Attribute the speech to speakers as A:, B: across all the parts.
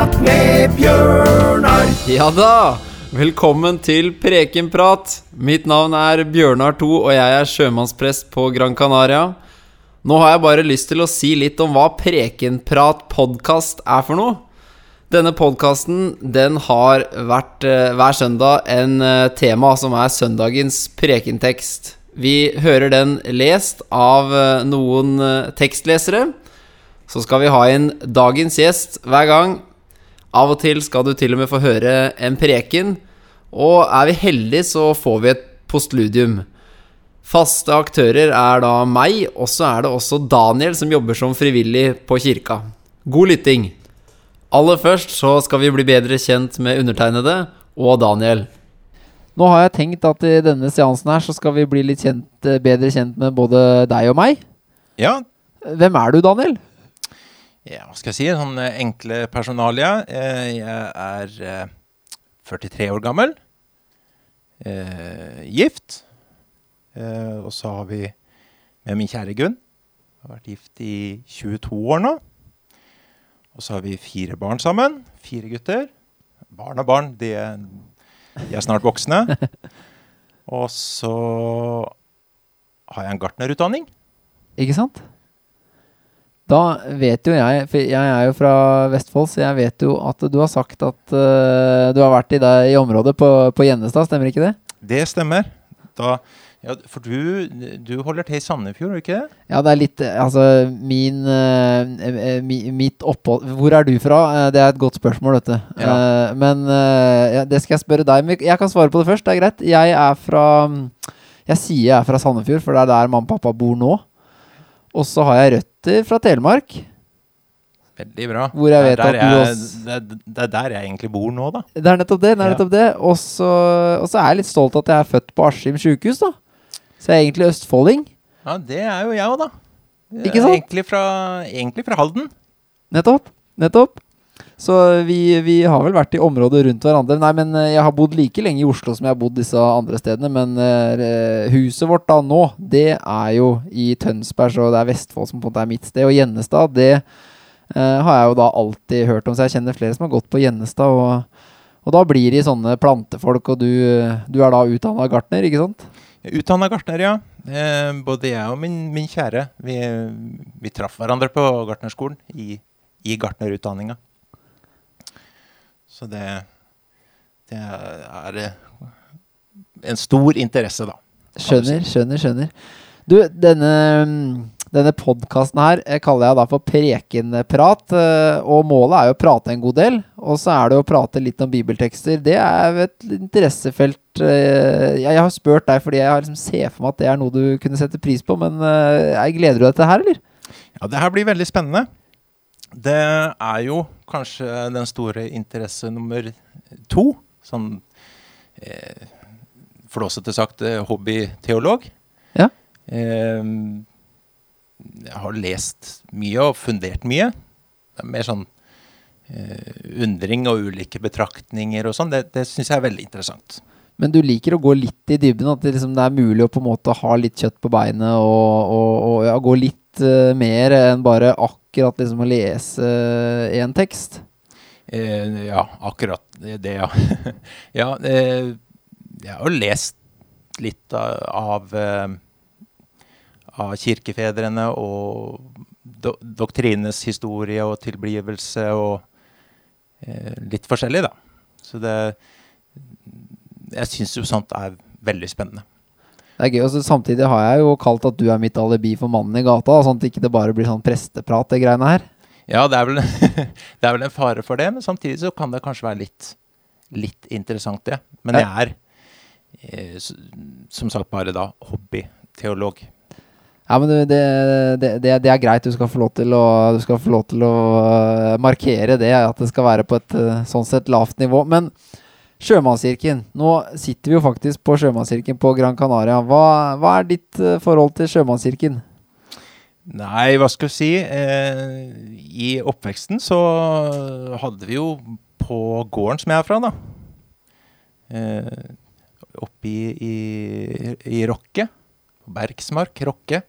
A: Prekenprat med Bjørnar.
B: Ja da! Velkommen til Prekenprat. Mitt navn er Bjørnar 2, og jeg er sjømannsprest på Gran Canaria. Nå har jeg bare lyst til å si litt om hva Prekenprat podkast er for noe. Denne podkasten den har vært eh, hver søndag en eh, tema som er søndagens prekentekst. Vi hører den lest av eh, noen tekstlesere. Så skal vi ha inn dagens gjest hver gang. Av og til skal du til og med få høre en preken. Og er vi heldige, så får vi et postludium. Faste aktører er da meg, og så er det også Daniel som jobber som frivillig på kirka. God lytting. Aller først så skal vi bli bedre kjent med undertegnede og Daniel. Nå har jeg tenkt at i denne seansen her så skal vi bli litt kjent, eh, bedre kjent med både deg og meg.
C: Ja,
B: Hvem er du, Daniel?
C: Ja, hva skal jeg si? Sånn eh, enkle personalia. Eh, Jeg er eh, 43 år gammel. eh, Gift. Eh, Og så har vi med min kjære Gunn. Jeg Har vært gift i 22 år nå. Og så har vi fire barn sammen. Fire gutter. Barn og barn, de er, de er snart voksne. Og så har jeg en gartnerutdanning.
B: Ikke sant? Da vet jo jeg, for jeg er jo fra Vestfold, så jeg vet jo at du har sagt at uh, du har vært i, det, i området på, på Gjennestad, stemmer ikke det?
C: Det stemmer. Da, ja, for du, du holder til i Sandefjord, ikke det?
B: Ja, det er litt Altså, min eh, mi, Mitt opphold Hvor er du fra? Det er et godt spørsmål, dette.
C: Ja.
B: Uh, men uh, ja, det skal jeg spørre deg om. Jeg kan svare på det først, det er greit. Jeg er fra Jeg sier jeg er fra Sandefjord, for det er der mamma og pappa bor nå. Og så har jeg røtter fra Telemark.
C: Veldig bra.
B: Hvor jeg
C: Det er
B: vet at
C: jeg,
B: også-
C: det, det er der jeg egentlig bor nå, da.
B: Det er nettopp det. det, er nettopp det. Og så er jeg litt stolt at jeg er født på Askim sjukehus, da. Så jeg er egentlig østfolding.
C: Ja, det er jo jeg òg, da.
B: Ikke sant?
C: Egentlig fra, egentlig fra Halden.
B: Nettopp. Nettopp. Så vi, vi har vel vært i området rundt hverandre. Nei, men eh, jeg har bodd like lenge i Oslo som jeg har bodd disse andre stedene. Men uh, huset vårt da nå, det er jo i Tønsberg, så det er Vestfold som på en måte er mitt sted. Og Gjennestad, det uh, har jeg jo da alltid hørt om. Så jeg kjenner flere som har gått på Gjennestad. Og, og da blir de sånne plantefolk, og du, du er da utdanna gartner, ikke sant?
C: Utdanna gartner, ja. Eh, både jeg og min, min kjære. Vi, vi traff hverandre på gartnerskolen i, i gartnerutdanninga. Så det, det er en stor interesse, da.
B: Skjønner, skjønner, skjønner. Du, denne, denne podkasten her eh, kaller jeg da for Prekenprat. eh, Og målet er jo å prate en god del. Og så er det å prate litt om bibeltekster. Det er et interessefelt eh, Jeg har spurt deg fordi jeg har liksom ser for meg at det er noe du kunne sette pris på. Men jeg gleder du deg til det her, eller?
C: Ja, det her blir veldig spennende. Det er jo kanskje den store interesse nummer to. Sånn eh, flåsete sagt eh, hobbyteolog.
B: Ja.
C: Eh, jeg har lest mye og fundert mye. Det er mer sånn eh, undring og ulike betraktninger og sånn. Det, det syns jeg er veldig interessant.
B: Men du liker å gå litt i dybden? At det, liksom, det er mulig å på en måte ha litt kjøtt på beinet og, og, og ja, gå litt eh, mer enn bare akkurat liksom å lese én tekst?
C: Eh, ja, akkurat det, det ja. ja eh, jeg har jo lest litt av, av, eh, av kirkefedrene og do, doktrinenes historie og tilblivelse og eh, litt forskjellig, da. Så det Jeg syns jo sånt er veldig spennende.
B: Det er gøy, og Samtidig har jeg jo kalt at du er mitt alibi for mannen i gata, sånn at ikke det bare blir sånn presteprat, det greiene her.
C: Ja, det er, vel, det er vel en fare for det, men samtidig så kan det kanskje være litt, litt interessant, det. Men jeg er eh, som sagt bare da hobbyteolog.
B: Ja, men det, det, det, det, er greit. Du skal få lov til å, du skal få lov til å øh, markere det, at det skal være på et øh, sånn sett lavt nivå. Men Sjømannskirken. Nå sitter vi jo faktisk på Sjømannskirken på Gran Canaria. Hva, hva er ditt øh, forhold til Sjømannskirken?
C: Nei, hva skal vi si? Eh, I oppveksten så hadde vi jo på gården som jeg er fra, da. Eh, oppe i, i, i Rokke. Bergsmark, Rokke,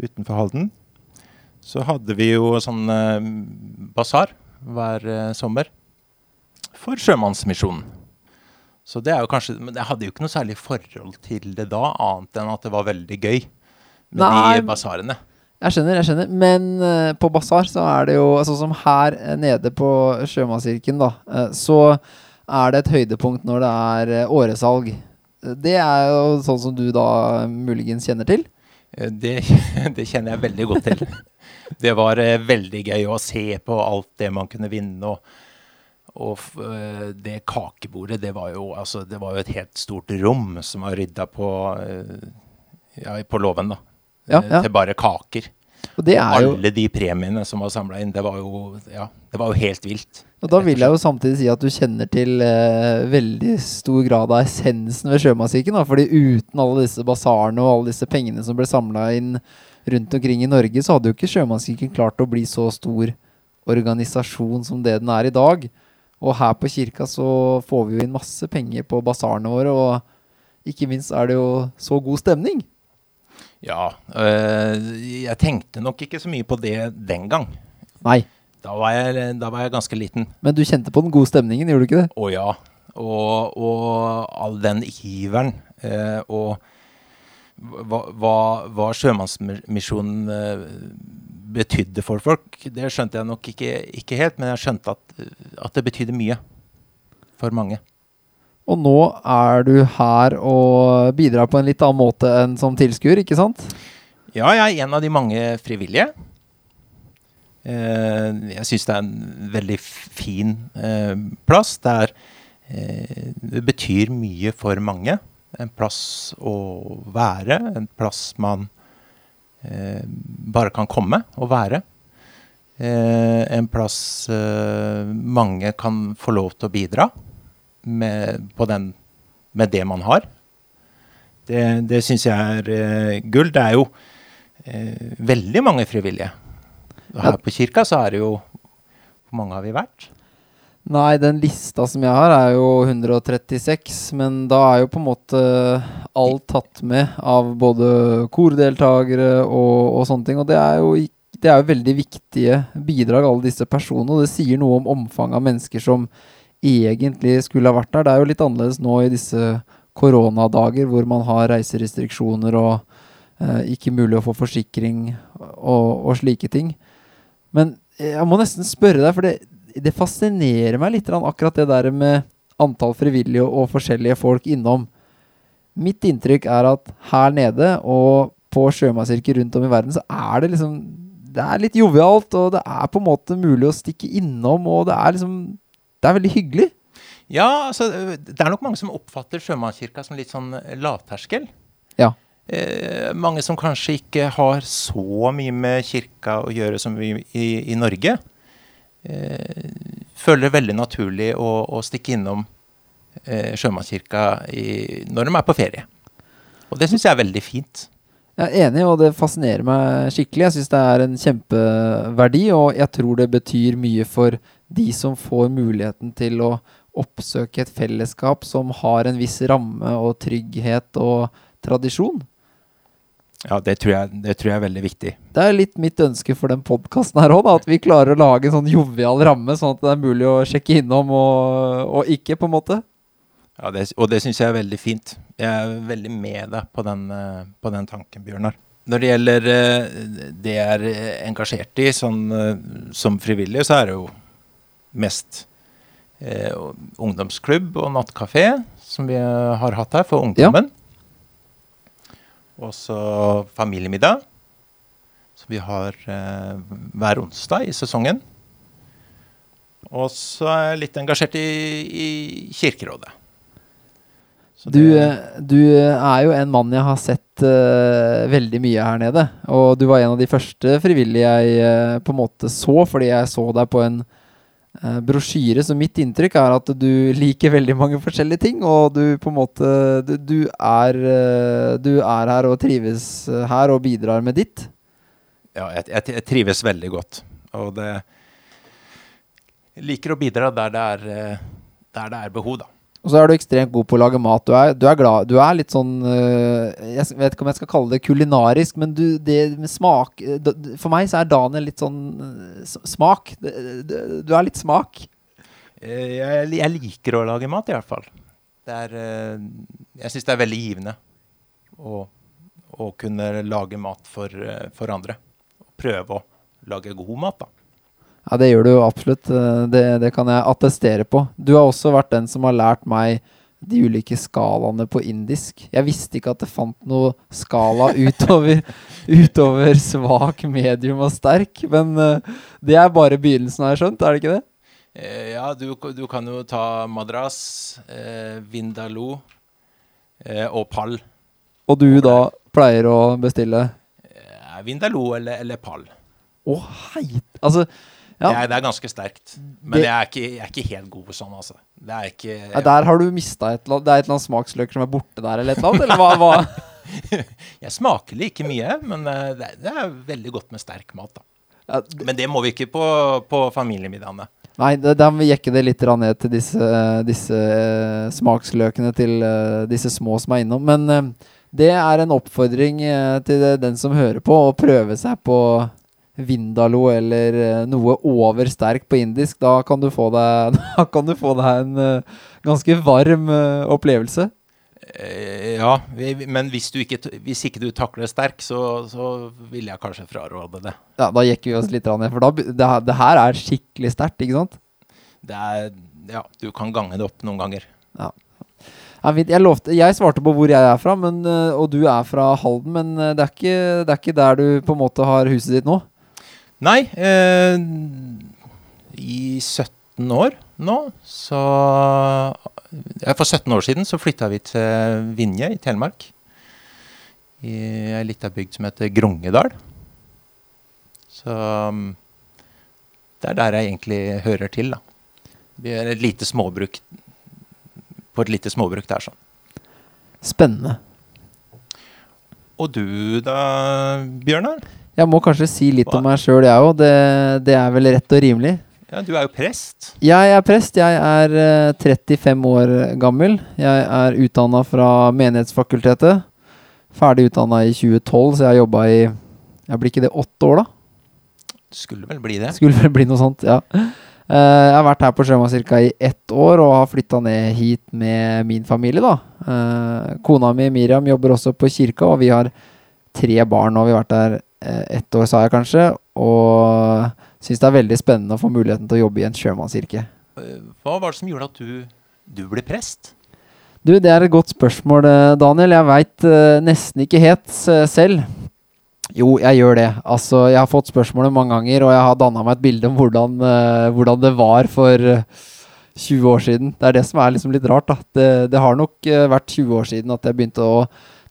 C: utenfor Halden. Så hadde vi jo sånn eh, basar hver eh, sommer. for Sjømannsmisjonen. Så det er jo kanskje Men jeg hadde jo ikke noe særlig forhold til det da, annet enn at det var veldig gøy med
B: Nei,
C: de basarene.
B: Jeg skjønner, jeg skjønner. Men uh, på basar så er det jo Sånn som her eh, nede på Sjømannskirken, da. Uh, så er det et høydepunkt når det er uh, åresalg. Det er jo sånn som du da muligens kjenner til.
C: Det, det kjenner jeg veldig godt til. Det var veldig gøy å se på alt det man kunne vinne. Og, og eh, det kakebordet, det var, jo, altså, det var jo et helt stort rom som var rydda på, eh, ja, på låven, da.
B: Ja,
C: Eh,
B: ja.
C: Til bare kaker.
B: Og det er jo
C: Alle de premiene som var samla inn, det var, jo, ja, det var jo helt vilt.
B: Og da vil jeg jo samtidig si at du kjenner til eh, veldig stor grad av essensen ved sjømusikken. Fordi uten alle disse basarene og alle disse pengene som ble samla inn rundt omkring i Norge, så hadde jo ikke sjømusikken klart å bli så stor organisasjon som det den er i dag. Og her på kirka så får vi jo inn masse penger på basarene våre, og ikke minst er det jo så god stemning.
C: Ja, øh, jeg tenkte nok ikke så mye på det den gang.
B: Nei,
C: Da var jeg, da var jeg ganske liten.
B: men du kjente på den gode stemningen, gjorde du ikke det?
C: Å ja. Og, og all den iveren. Øh, og hva, hva, hva Sjømannsmisjonen eh, betydde for folk, det skjønte jeg nok ikke, ikke helt. Men jeg skjønte at, at det betydde mye for mange.
B: Og nå er du her og bidrar på en litt annen måte enn som tilskuer, ikke sant?
C: Ja, jeg er en av de mange frivillige. Eh, jeg syns det er en veldig fin eh, plass. Det, er, eh, det betyr mye for mange. En plass å være, en plass man bare kan komme og være. Eh, en plass eh, mange kan få lov til å bidra med, på den, med det man har. Det, det syns jeg er eh, gull. Det er jo eh, veldig mange frivillige. Her på kirka så er det jo Hvor mange har vi vært?
B: Nei, den lista som jeg har er jo 136, men da er jo på en måte alt tatt med av både kordeltakere og, og sånne ting. Og det er jo det er jo veldig viktige bidrag, alle disse personene. Og det sier noe om omfanget av mennesker som egentlig skulle ha vært der. Det er jo litt annerledes nå i disse koronadager hvor man har reiserestriksjoner og eh, ikke mulig å få forsikring og, og slike ting. Men jeg må nesten spørre deg, for det, det fascinerer meg litt akkurat det der med antall frivillige og forskjellige folk innom. Mitt inntrykk er at her nede og på sjømannskirker rundt om i verden, så er det liksom Det er litt jovialt, og det er på en måte mulig å stikke innom, og det er liksom Det er veldig hyggelig.
C: Ja, altså det er nok mange som oppfatter Sjømannskirka som litt sånn lavterskel.
B: Ja.
C: Eh, mange som kanskje ikke har så mye med kirka å gjøre som vi i, i Norge. Eh, føler det veldig naturlig å, å stikke innom eh, Sjømannskirka i, når de er på ferie. Og det syns jeg er veldig fint.
B: Jeg er enig, og det fascinerer meg skikkelig. Jeg syns det er en kjempeverdi, og jeg tror det betyr mye for de som får muligheten til å oppsøke et fellesskap som har en viss ramme og trygghet og tradisjon.
C: Ja, det tror jeg, det tror jeg er veldig viktig.
B: Det er litt mitt ønske for den podkasten her òg, at vi klarer å lage en sånn jovial ramme, sånn at det er mulig å sjekke innom og, og ikke, på en måte.
C: Ja, det, og det syns jeg er veldig fint. Jeg er veldig med deg på den, eh, på den tanken, Bjørnar. Når det gjelder eh, det jeg er engasjert i sånn, eh, som frivillig, så er det jo mest eh, ungdomsklubb og nattkafé som vi har hatt her for ungdommen. Og så familiemiddag, som vi har eh, hver onsdag i sesongen. Og så er jeg litt engasjert i, i Kirkerådet. Så
B: Du, eh, du er jo en mann jeg har sett uh, veldig mye her nede. Og du var en av de første frivillige jeg uh, på en måte så, fordi jeg så deg på en eh, brosjyre. Så mitt inntrykk er at du liker veldig mange forskjellige ting, og du på en måte Du, du, er, eh, du er her og trives eh, her og bidrar med ditt.
C: Ja, jeg, jeg, jeg trives veldig godt. Og det Jeg liker å bidra der det er, eh, der det er behov, da.
B: Og så er du ekstremt god på å lage mat. Du er, du er glad Du er litt sånn øh, Jeg vet ikke om jeg skal kalle det kulinarisk, men du, det med smak øh, For meg så er Daniel litt sånn øh, smak. Du er litt smak.
C: Eh, Jeg, jeg liker å lage mat, i hvert fall. Er, eh, jeg syns det er veldig givende å, å kunne lage mat for, eh, for andre. Prøve å lage god mat, da.
B: Ja, det gjør du absolutt. Eh, Det, det kan jeg attestere på. Du har også vært den som har lært meg de ulike skalaene på indisk. Jeg visste ikke at det fant noe skala utover, utover svak, medium og sterk. Men eh, det er bare begynnelsen, har jeg skjønt? Er det ikke det?
C: Eh, ja, du, du kan jo ta madras, eh, vindaloo eh, og pall.
B: Og du da pleier å bestille
C: Eh, vindaloo eller, eller pall.
B: Å, hei! Altså, ja.
C: Det, er, det er ganske sterkt. Men
B: Det-
C: jeg, er ikke, jeg er ikke helt god på sånn, altså. Det er ikke
B: Ja, Der har du mista et eller annet Det er et eller annet smaksløker som er borte der, eller et eller annet? Eller hva? hva?
C: Jeg smaker like mye, men eh, det, er- det er veldig godt med sterk mat, da.
B: Ja,
C: Men det må vi ikke på, på familiemiddagene.
B: nei, da må vi jekke det litt ned til disse, disse eh, smaksløkene til eh, disse små som er innom. Men det er en oppfordring til den som hører på, å prøve seg på Vindaloo eller eh, noe over sterk på indisk. Da kan du få deg, da kan du få deg en eh, ganske varm eh, opplevelse.
C: Ja, men hvis, du ikke, hvis ikke du takler sterk, så, så vil jeg kanskje fraråde det.
B: Ja, Da jekker vi oss litt ned, for da, det, her- det her er skikkelig sterkt, ikke sant?
C: Det er Ja, du kan gange det opp noen ganger.
B: Jeg, jeg, lovte, jeg svarte på hvor jeg er fra, men, og du er fra Halden. Men det er, ikke, det er ikke der du på en måte har huset ditt nå.
C: Nei, eh, i 17 år nå, så For 17 år siden så flytta vi til Vinje i Telemark. I ei lita bygd som heter Grongedal. Så um, det er der jeg egentlig hører til, da. Vi er et lite småbruk på et lite småbruk der, sånn.
B: Spennende.
C: Og du da, Bjørnar?
B: Jeg må kanskje si litt
C: Hva?
B: om meg sjøl, jeg òg. Det, det er vel rett og rimelig.
C: Ja, du er jo prest.
B: Jeg er prest. Jeg er øh, 35 år gammel. Jeg er utdanna fra Menighetsfakultetet. Ferdig utdanna i 2012, så jeg har jobba i Jeg blir ikke det åtte år, da?
C: Skulle vel bli det?
B: Skulle vel bli noe sånt, ja. Eh, jeg har vært her på Sjøma ca. i ett år og har flytta ned hit med min familie, da. Eh, kona mi Miriam jobber også på kirka, og vi har tre barn. Har vi vært der eh, ett år, sa jeg kanskje, og syns det er veldig spennende å få muligheten til å jobbe i en sjømannskirke.
C: Eh, Hva var det som gjorde at du, du ble prest?
B: Du, det er et godt spørsmål, eh, Daniel. Jeg veit nesten ikke helt eh, selv. Jo, jeg gjør det. Altså, jeg har fått spørsmålet mange ganger, og jeg har danna meg et bilde om hvordan, eh, hvordan det var for eh, 20 år siden. Det er det som er liksom litt rart, da. Det, det har nok eh, vært 20 år siden at jeg begynte å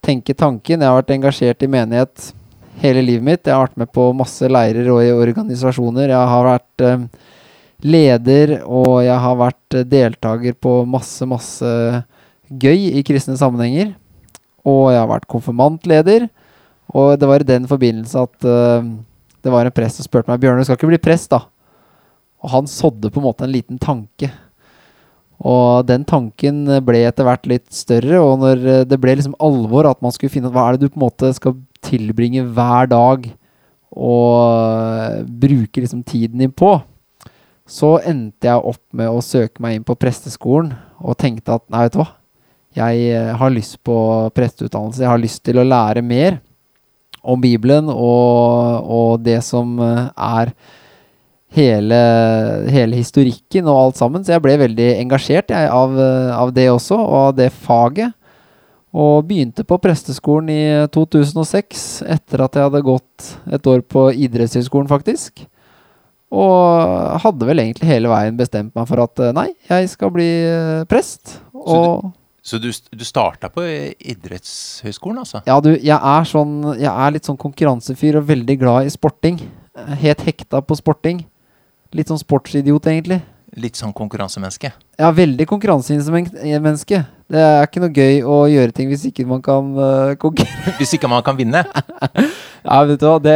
B: tenke tanken. Jeg har vært engasjert i menighet hele livet mitt. Jeg har vært med på masse leirer og i organisasjoner. Jeg har vært eh, leder, og jeg har vært eh, deltaker på masse, masse gøy i kristne sammenhenger. Og jeg har vært konfirmantleder. Og det var i den forbindelse at uh, det var en prest som spurte meg Bjørnar, du skal ikke bli prest, da? Og han sådde på en måte en liten tanke. Og den tanken ble etter hvert litt større, og når det ble liksom alvor, at man skulle finne ut hva er det du på en måte skal tilbringe hver dag, og bruker bruke liksom tiden din på, så endte jeg opp med å søke meg inn på presteskolen, og tenkte at nei, vet du hva, jeg eh, har lyst på presteutdannelse, jeg har lyst til å lære mer om Bibelen og, og det som eh, er hele, hele historikken og alt sammen. Så jeg ble veldig engasjert jeg, av, eh, av det også, og av det faget. Og begynte på presteskolen i 2006, etter at jeg hadde gått et år på idrettshøyskolen, faktisk. Og hadde vel egentlig hele veien bestemt meg for at eh, nei, jeg skal bli eh, prest. Og
C: Så du, du starta på idrettshøyskolen, altså?
B: ja, du, jeg er sånn Jeg er litt sånn konkurransefyr og veldig glad i sporting. Helt hekta på sporting. Litt sånn sportsidiot, egentlig.
C: Litt sånn konkurransemenneske?
B: Ja, veldig konkurransemenneske. Det er ikke noe gøy å gjøre ting hvis ikke man kan uh, konkurrere.
C: Hvis ikke man kan vinne?
B: Ja, vet du hva, det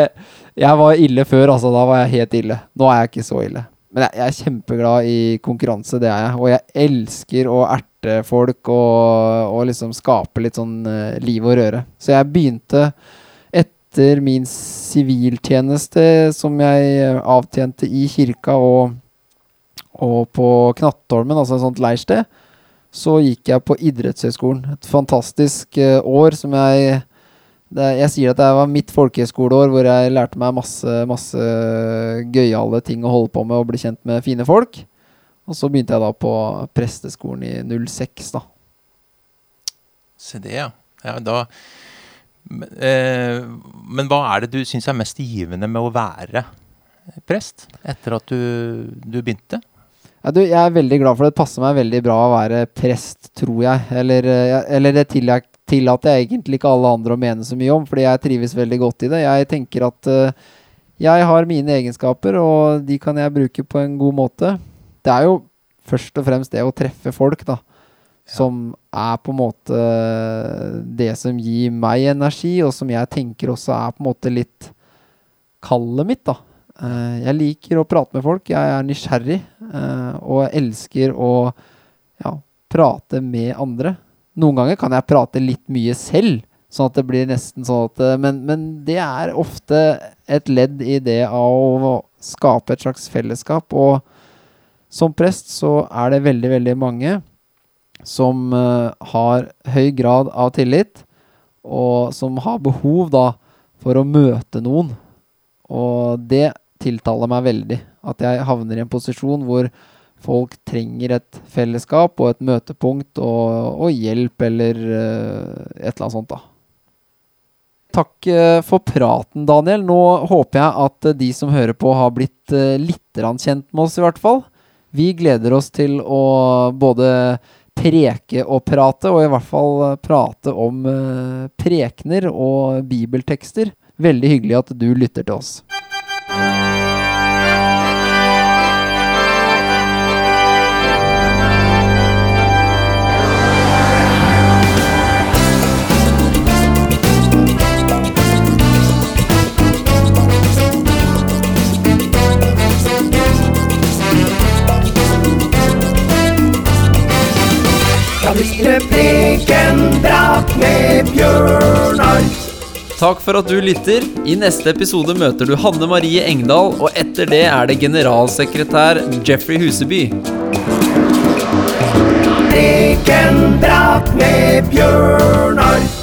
B: Jeg var ille før, altså. Da var jeg helt ille. Nå er jeg ikke så ille. Men jeg, jeg er kjempeglad i konkurranse, det er jeg. Og jeg elsker å erte folk og, og liksom skape litt sånn uh, liv og røre. Så jeg begynte etter min siviltjeneste, som jeg eh, avtjente i kirka, og, og på Knattholmen, altså et sånt leirsted, så gikk jeg på idrettshøyskolen. Et fantastisk uh, år som jeg det, Jeg sier at det var mitt folkehøyskoleår hvor jeg lærte meg masse, masse gøyale ting å holde på med og bli kjent med fine folk. Og så begynte jeg da på presteskolen i 06, da.
C: Se det, ja. ja da, men, eh, men hva er det du syns er mest givende med å være prest etter at du, du begynte?
B: Ja, du, jeg er veldig glad for det. Det passer meg veldig bra å være prest, tror jeg. Eller, eh, eller det tillater jeg egentlig ikke alle andre å mene så mye om, fordi jeg trives veldig godt i det. Jeg tenker at uh, jeg har mine egenskaper, og de kan jeg bruke på en god måte. Det er jo først og fremst det å treffe folk, da. Som er på en måte det som gir meg energi, og som jeg tenker også er på en måte litt kallet mitt, da. Uh, jeg liker å prate med folk. Jeg er nysgjerrig. Uh, og jeg elsker å ja, prate med andre. Noen ganger kan jeg prate litt mye selv, sånn at det blir nesten sånn at eh, Men, men det er ofte et ledd i det av å skape et slags fellesskap. Og som prest så er det veldig, veldig mange som har høy grad av tillit, og som har behov da for å møte noen. Og det tiltaler meg veldig. At jeg havner i en posisjon hvor folk trenger et fellesskap og et møtepunkt og, og hjelp eller uh, et eller annet sånt, da. Takk uh, for praten, Daniel. Nå håper jeg at uh, de som hører på, har blitt litt kjent med oss, i hvert fall. Vi gleder oss til å både preke og prate, og i hvert fall prate om prekener og bibeltekster. Veldig hyggelig at du lytter til oss.
D: 了。
E: Takk for at du lytter. I neste episode møter du Hanne Marie Engdahl, og etter det er det generalsekretær Jeffrey Huseby.
D: Prekenprat med Bjørnar.